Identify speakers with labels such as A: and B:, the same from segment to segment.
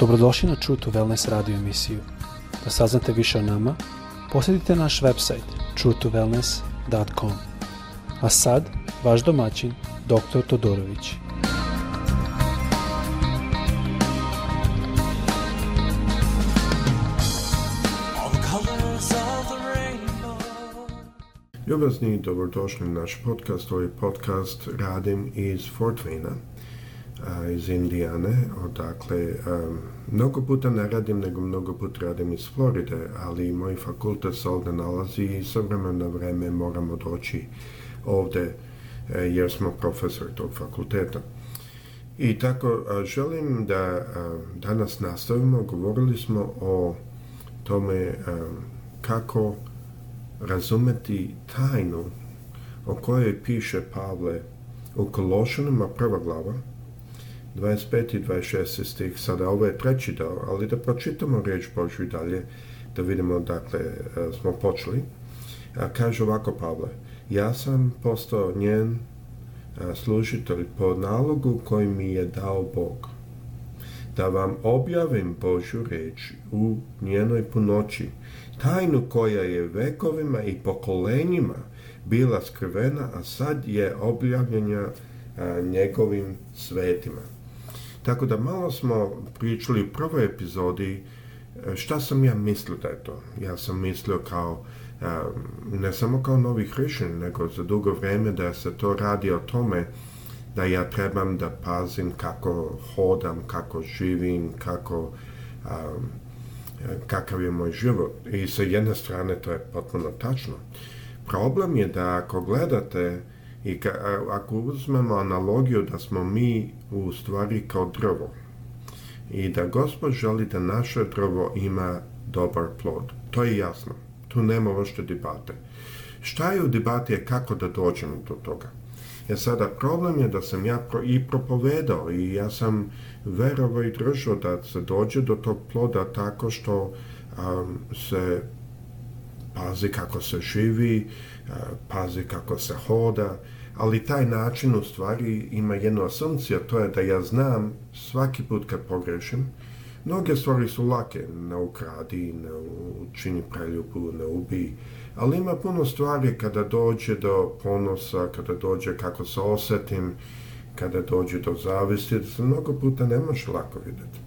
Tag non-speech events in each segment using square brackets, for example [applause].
A: Dobrodošli na True to Wellness radio emisiju. Da saznate više o nama, posjetite naš website truetowellness.com. A sad, vaš domaćin, dr. Todorović.
B: Ljubazni, dobrodošli na naš podcast. Ovaj podcast radim iz Fort iz Indijane, odakle mnogo puta ne radim, nego mnogo puta radim iz Floride, ali moj fakultet se ovdje nalazi i na vrijeme moramo doći ovdje e, jer smo profesor tog fakulteta. I tako želim da danas nastavimo, govorili smo o tome kako razumeti tajnu o kojoj piše Pavle u Kološanima prva glava, 25. i 26. stih, sada ovo je treći dao ali da pročitamo riječ Božju dalje, da vidimo dakle smo počeli. E, kaže ovako Pavle, ja sam postao njen e, služitelj po nalogu koji mi je dao Bog, da vam objavim Božju riječ u njenoj punoći, tajnu koja je vekovima i pokolenjima bila skrivena, a sad je objavljena njegovim svetima. Tako da malo smo pričali u prvoj epizodi e, šta sam ja mislio da je to. Ja sam mislio kao e, ne samo kao novi rješenja, nego za dugo vreme da se to radi o tome da ja trebam da pazim kako hodam, kako živim, kako kakav je moj život. I sa jedne strane to je potpuno tačno. Problem je da ako gledate i ka, ako uzmemo analogiju da smo mi u stvari kao drvo i da gospod želi da naše drvo ima dobar plod, to je jasno. Tu nema ošte debate. Šta je u debati je kako da dođemo do toga. E sada, problem je da sam ja pro, i propovedao i ja sam verovo i držao da se dođe do tog ploda tako što se pazi kako se živi, pazi kako se hoda, ali taj način u stvari ima jednu asumciju, to je da ja znam svaki put kad pogrešim, mnoge stvari su lake, ne ukradi, ne učini preljubu, ne ubi, ali ima puno stvari kada dođe do ponosa, kada dođe kako se osetim, kada dođe do zavisti, da se mnogo puta ne može lako vidjeti.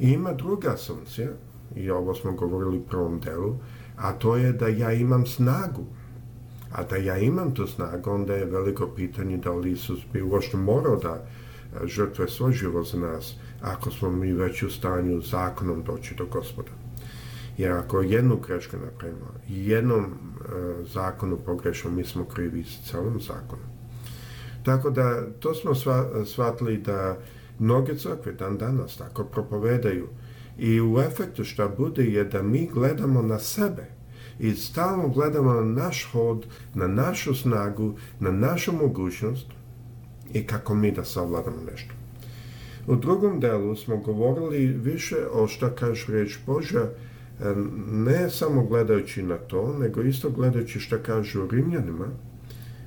B: I ima druga asumcija, i ovo smo govorili u prvom delu, a to je da ja imam snagu, a da ja imam tu snagu, onda je veliko pitanje da li Isus bi uošto morao da e, žrtve svoj život za nas, ako smo mi već u stanju zakonom doći do gospoda. Jer ako jednu grešku napravimo, jednom e, zakonu pogrešimo, mi smo krivi s celom zakonom. Tako da, to smo shvatili da mnoge crkve dan danas tako propovedaju. I u efektu šta bude je da mi gledamo na sebe, i stalno gledamo na naš hod, na našu snagu, na našu mogućnost i kako mi da savladamo nešto. U drugom delu smo govorili više o šta kaže reč Božja, ne samo gledajući na to, nego isto gledajući šta kažu Rimljanima,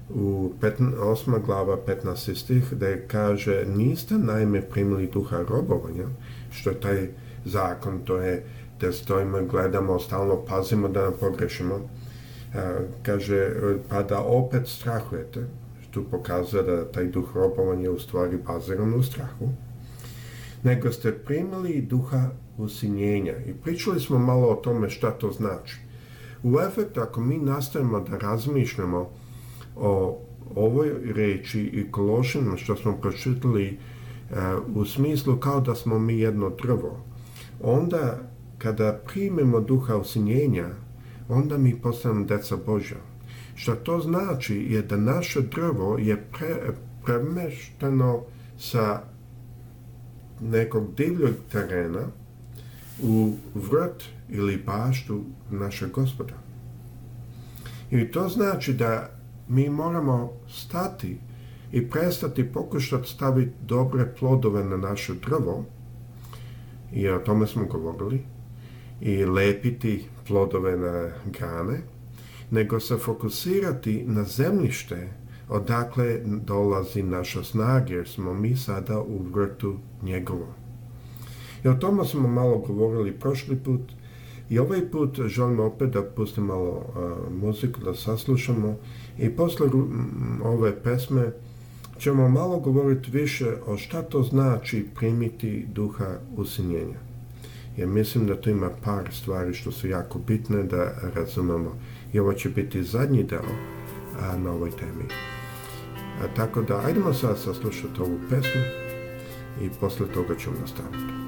B: u 8. glava 15. stih da kaže niste najme primili duha robovanja, što je taj zakon, to je da stojimo i gledamo, stalno pazimo da ne pogrešimo. E, kaže, pa da opet strahujete, što pokazuje da taj duh robovan je u stvari baziran u strahu, nego ste primili duha usinjenja. I pričali smo malo o tome šta to znači. U efektu, ako mi nastavimo da razmišljamo o ovoj reči i kološima što smo pročitali e, u smislu kao da smo mi jedno drvo, onda kada primimo duha usinjenja, onda mi postanemo deca Božja. Što to znači je da naše drvo je pre, premešteno sa nekog divljog terena u vrt ili baštu našeg gospoda. I to znači da mi moramo stati i prestati pokušati staviti dobre plodove na naše drvo, i o tome smo govorili, i lepiti plodove na grane, nego se fokusirati na zemljište odakle dolazi naša snaga, jer smo mi sada u vrtu njegovom. I o tome smo malo govorili prošli put i ovaj put želimo opet da pustimo malo muziku, da saslušamo i posle ove pesme ćemo malo govoriti više o šta to znači primiti duha usinjenja jer mislim da tu ima par stvari što su jako bitne da razumemo. I ovo će biti zadnji deo na ovoj temi. tako da, ajdemo sad saslušati ovu pesmu i posle toga ćemo nastaviti.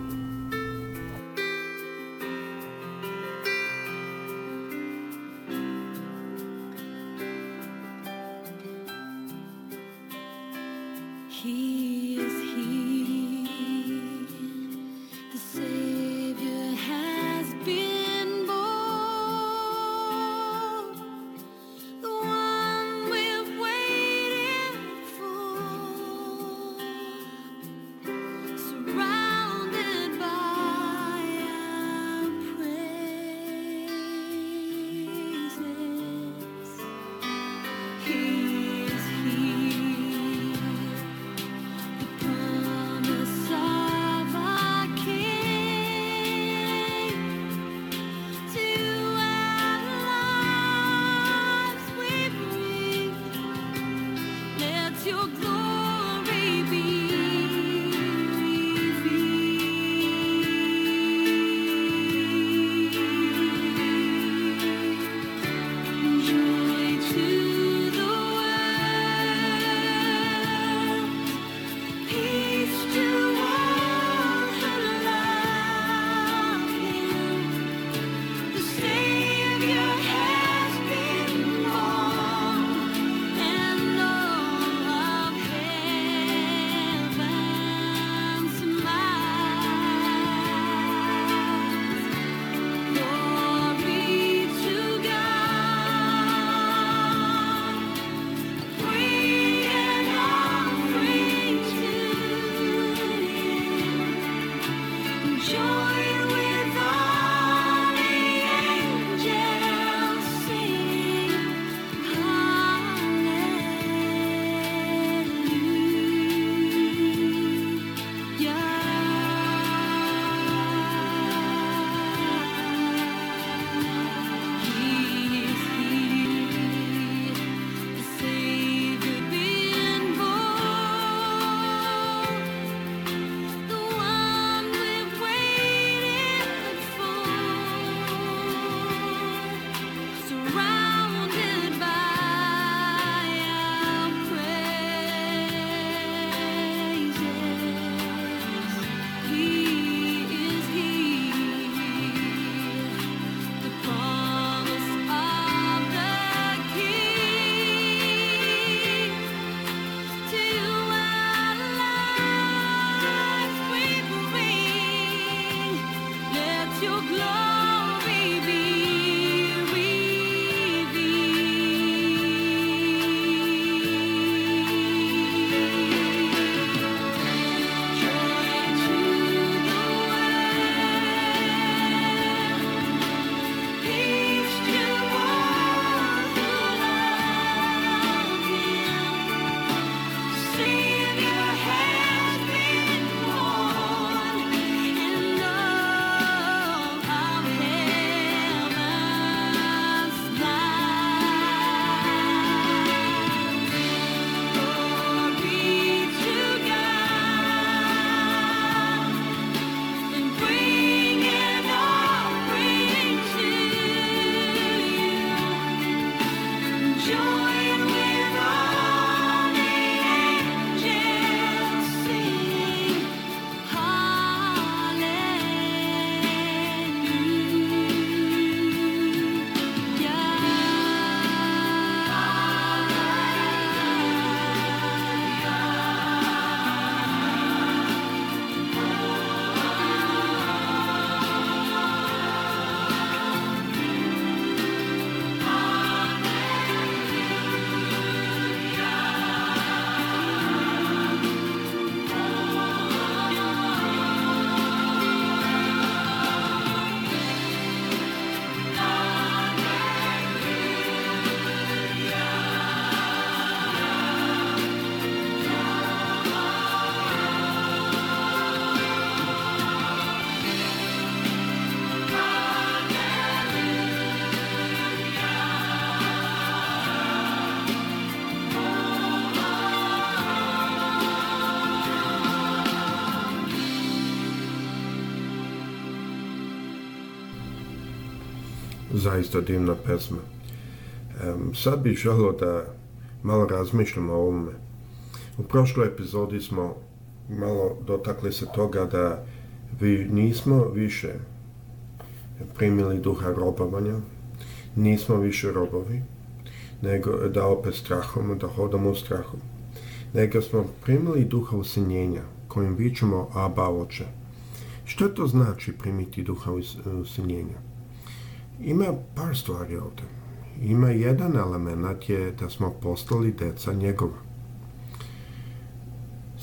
B: zaista divna pesma. Sad bih želio da malo razmišljam o ovome. U prošloj epizodi smo malo dotakli se toga da vi nismo više primili duha robovanja, nismo više robovi, nego da opet strahom, da hodamo u strahu. Nego smo primili duha usinjenja, kojim vičemo Aba oče. Što to znači primiti duha usinjenja? Ima par stvari ovdje. Ima jedan element je da smo postali deca njegova.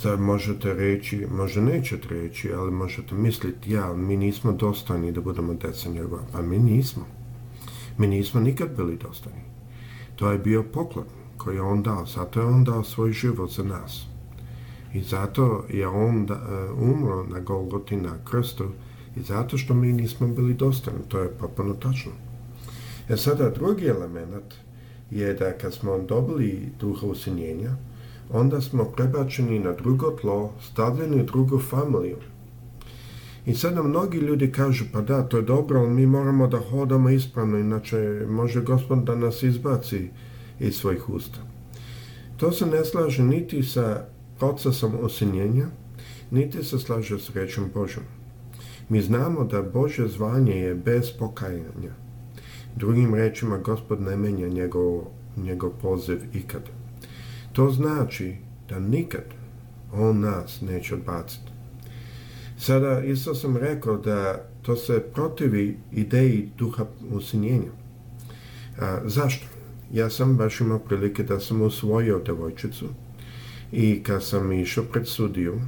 B: Sad možete reći, možda nećete reći, ali možete misliti, ja, mi nismo dostojni da budemo deca njegova. Pa mi nismo. Mi nismo nikad bili dostojni. To je bio poklon koji je on dao. Zato je on dao svoj život za nas. I zato je on da, e, umro na Golgoti na krstu i zato što mi nismo bili dostani, to je potpuno tačno. E sada drugi element je da kad smo dobili duha usinjenja, onda smo prebačeni na drugo tlo, stavljeni u drugu familiju. I sada mnogi ljudi kažu, pa da, to je dobro, ali mi moramo da hodamo ispravno, inače može gospod da nas izbaci iz svojih usta. To se ne slaže niti sa procesom osinjenja, niti se slaže s rečom Božom. Mi znamo da Bože zvanje je bez pokajanja. Drugim rečima, gospod ne menja njegov, njegov poziv ikad. To znači da nikad on nas neće odbaciti. Sada isto sam rekao da to se protivi ideji duha usinjenja. A, zašto? Ja sam baš imao prilike da sam usvojio devojčicu i kad sam išao pred sudiju,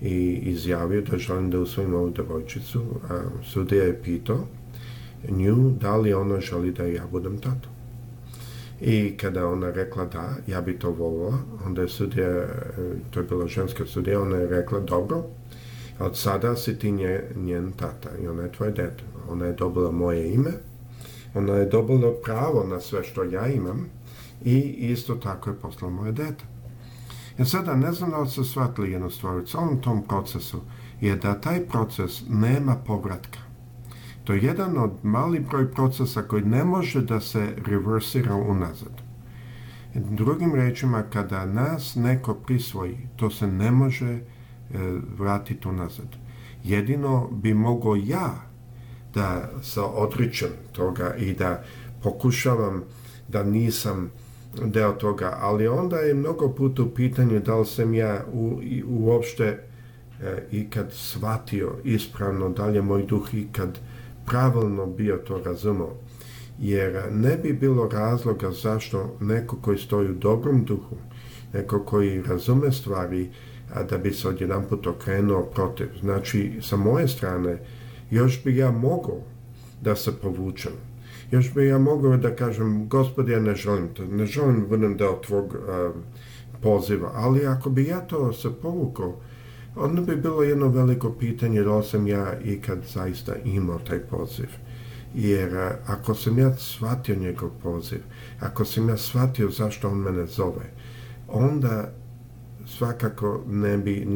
B: i izjavio da želim da usvojim ovu devojčicu, a sudija je pitao nju da li ona želi da ja budem tato. I kada ona rekla da, ja bi to volila, onda je sudija, to je bila ženska sudija, ona je rekla dobro, od sada si ti njen tata i ona je tvoje dete. Ona je dobila moje ime, ona je dobila pravo na sve što ja imam i isto tako je poslala moje dete. Ja sada ne znam da li se shvatili jednu stvar u celom tom procesu je da taj proces nema povratka. To je jedan od mali broj procesa koji ne može da se reversira unazad. Drugim rečima, kada nas neko prisvoji, to se ne može e, vratiti unazad. Jedino bi mogao ja da se odričem toga i da pokušavam da nisam deo toga, ali onda je mnogo puta u pitanju da li sam ja u, i, uopšte e, ikad shvatio ispravno, da li je moj duh ikad pravilno bio to razumao. Jer ne bi bilo razloga zašto neko koji stoji u dobrom duhu, neko koji razume stvari, a da bi se odjedan put okrenuo protiv. Znači, sa moje strane, još bi ja mogao da se povučem još bi ja mogao da kažem, gospod, ja ne želim to, ne želim budem deo tvog e, poziva, ali ako bi ja to se povukao, onda bi bilo jedno veliko pitanje da sam ja ikad zaista imao taj poziv. Jer e, ako sam ja shvatio njegov poziv, ako sam ja shvatio zašto on mene zove, onda svakako ne bi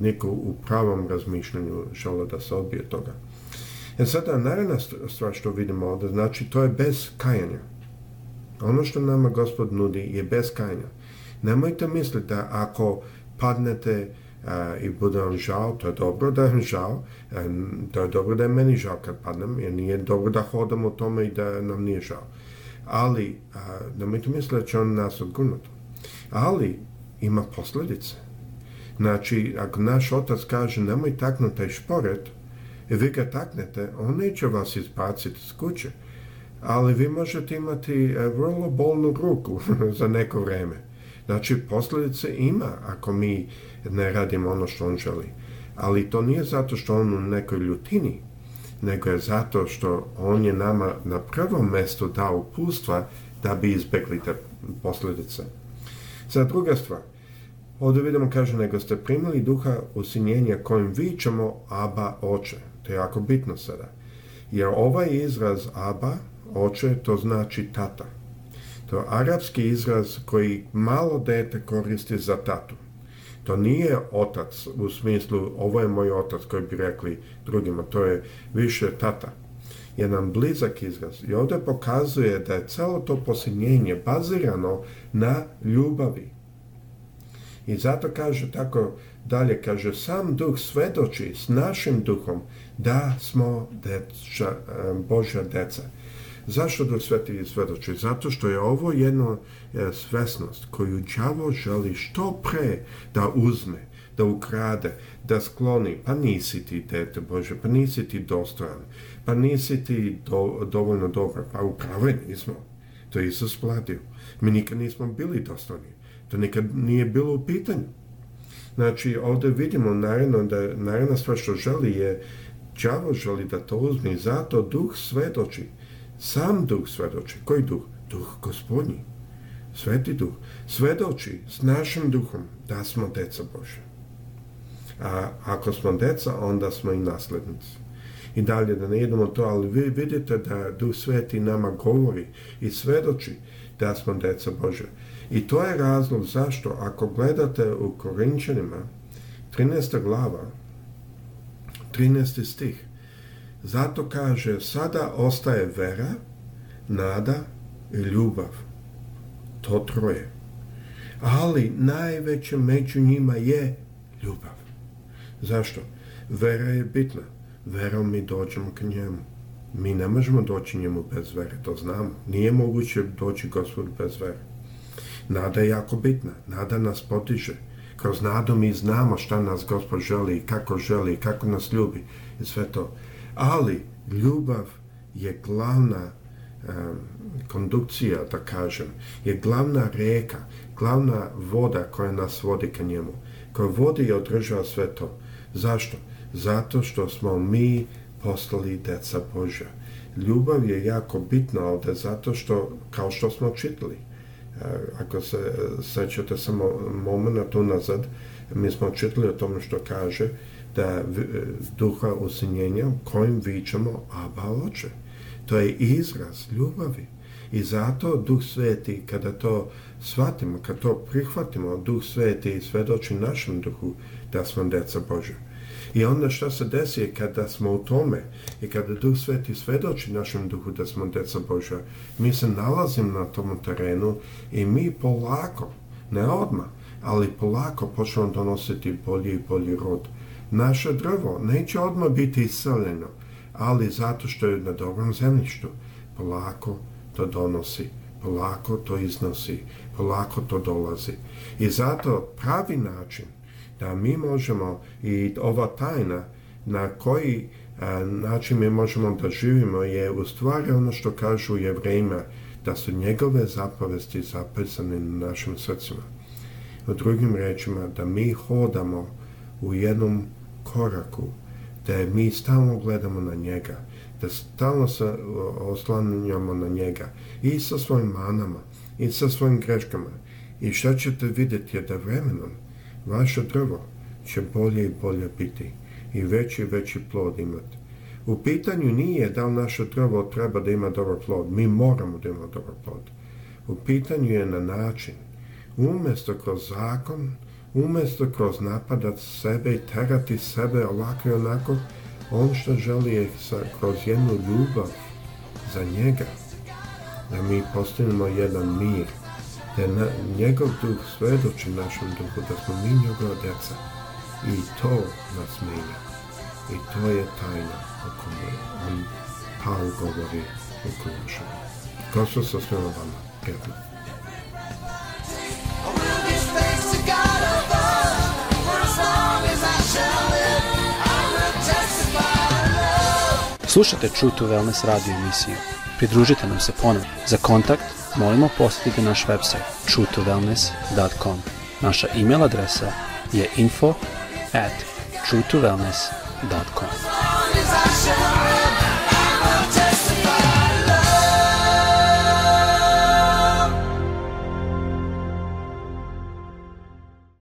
B: niko u pravom razmišljanju želeo da se odbije toga e sada naredna stvar što vidimo ovdje, znači to je bez kajanja. Ono što nama gospod nudi je bez kajanja. Nemojte misliti da ako padnete e, i bude vam žao, to je dobro da vam žao, e, to je dobro da je meni žao kad padnem, jer nije dobro da hodam o tome i da nam nije žao. Ali, e, nemojte misliti da će on nas odgurnuti. Ali, ima posljedice. Znači, ako naš otac kaže nemoj taknuti taj šporet, vi ga taknete, on neće vas izbaciti iz kuće, ali vi možete imati e, vrlo bolnu ruku [laughs] za neko vrijeme. Znači, posljedice ima ako mi ne radimo ono što on želi. Ali to nije zato što on u nekoj ljutini, nego je zato što on je nama na prvom mjestu dao upustva da bi izbjegli te posljedice. Za druga stvar, Ovdje vidimo, kaže, nego ste primili duha usinjenja kojim vićemo Aba oče. To je jako bitno sada. Jer ovaj izraz Aba oče, to znači tata. To je arapski izraz koji malo dete koristi za tatu. To nije otac u smislu ovo je moj otac koji bi rekli drugima, to je više tata. Jedan blizak izraz. I ovdje pokazuje da je celo to posinjenje bazirano na ljubavi. I zato kaže tako dalje, kaže, sam duh svedoči s našim duhom da smo deča, Božja deca. Zašto duh sveti svedoči? Zato što je ovo jedna e, svesnost koju đavo želi što pre da uzme, da ukrade, da skloni. Pa nisi ti dete Bože, pa nisi ti dostojan, pa nisi ti dovoljno dobar, pa upravo nismo. To je Isus platio. Mi nikad nismo bili dostojni. To nikad nije bilo u pitanju. Znači, ovdje vidimo naravno da naravno sve što želi je Čavo želi da to uzme zato duh svedoči. Sam duh svedoči. Koji duh? Duh gospodnji. Sveti duh. Svedoči s našim duhom da smo deca Bože. A ako smo deca, onda smo i naslednici. I dalje da ne idemo to, ali vi vidite da Duh Sveti nama govori i svedoči da smo deca Bože. I to je razlog zašto, ako gledate u Korinčanima, 13. glava, 13. stih, zato kaže, sada ostaje vera, nada i ljubav. To troje. Ali najveće među njima je ljubav. Zašto? Vera je bitna. Verom mi dođemo k njemu. Mi ne možemo doći njemu bez vere, to znamo. Nije moguće doći gospodu bez vere. Nada je jako bitna. Nada nas potiže Kroz nadu mi znamo šta nas Gospod želi, kako želi, kako nas ljubi i sve to. Ali ljubav je glavna kondukcija, da kažem, je glavna reka, glavna voda koja nas vodi ka njemu, koja vodi i održava sve to. Zašto? Zato što smo mi postali deca Božja. Ljubav je jako bitna ovdje zato što, kao što smo čitali, ako se e, sećate samo tu unazad, mi smo čitali o tom što kaže da e, duha usinjenja kojim vičemo Aba oče. To je izraz ljubavi. I zato Duh Sveti, kada to shvatimo, kada to prihvatimo, Duh Sveti svedoči našem duhu da smo deca Bože. I onda što se desi je kada smo u tome i kada Duh Sveti svedoči našem duhu da smo deca Božja, mi se nalazimo na tom terenu i mi polako, ne odmah, ali polako počnemo donositi bolji i bolji rod. Naše drvo neće odmah biti iseljeno, ali zato što je na dobrom zemljištu. Polako to donosi, polako to iznosi, polako to dolazi. I zato pravi način da mi možemo i ova tajna na koji e, način mi možemo da živimo je u stvari ono što kažu jevrejima da su njegove zapovesti zapisane na našim srcima. U drugim rečima, da mi hodamo u jednom koraku, da mi stalno gledamo na njega, da stalno se oslanjamo na njega i sa svojim manama i sa svojim greškama. I što ćete vidjeti je da vremenom Vaše drvo će bolje i bolje biti i veći i veći plod imati. U pitanju nije da li naše drvo treba da ima dobar plod. Mi moramo da imamo dobar plod. U pitanju je na način. Umjesto kroz zakon, umjesto kroz napadat sebe i terati sebe ovako i onako, on što želi je kroz jednu ljubav za njega da mi postavimo jedan mir, da je na, njegov duh svedoči našem duhu, da smo mi njegova djeca. I to nas mijenja. I to je tajna o kojoj on Paul govori u Kološanju. Gospod sa svema vama. Prijatno.
A: Slušajte True to Wellness radio emisiju. Pridružite nam se ponovno. Za kontakt molimo posjetite naš website www.truetowellness.com Naša email adresa je info at truetowellness.com.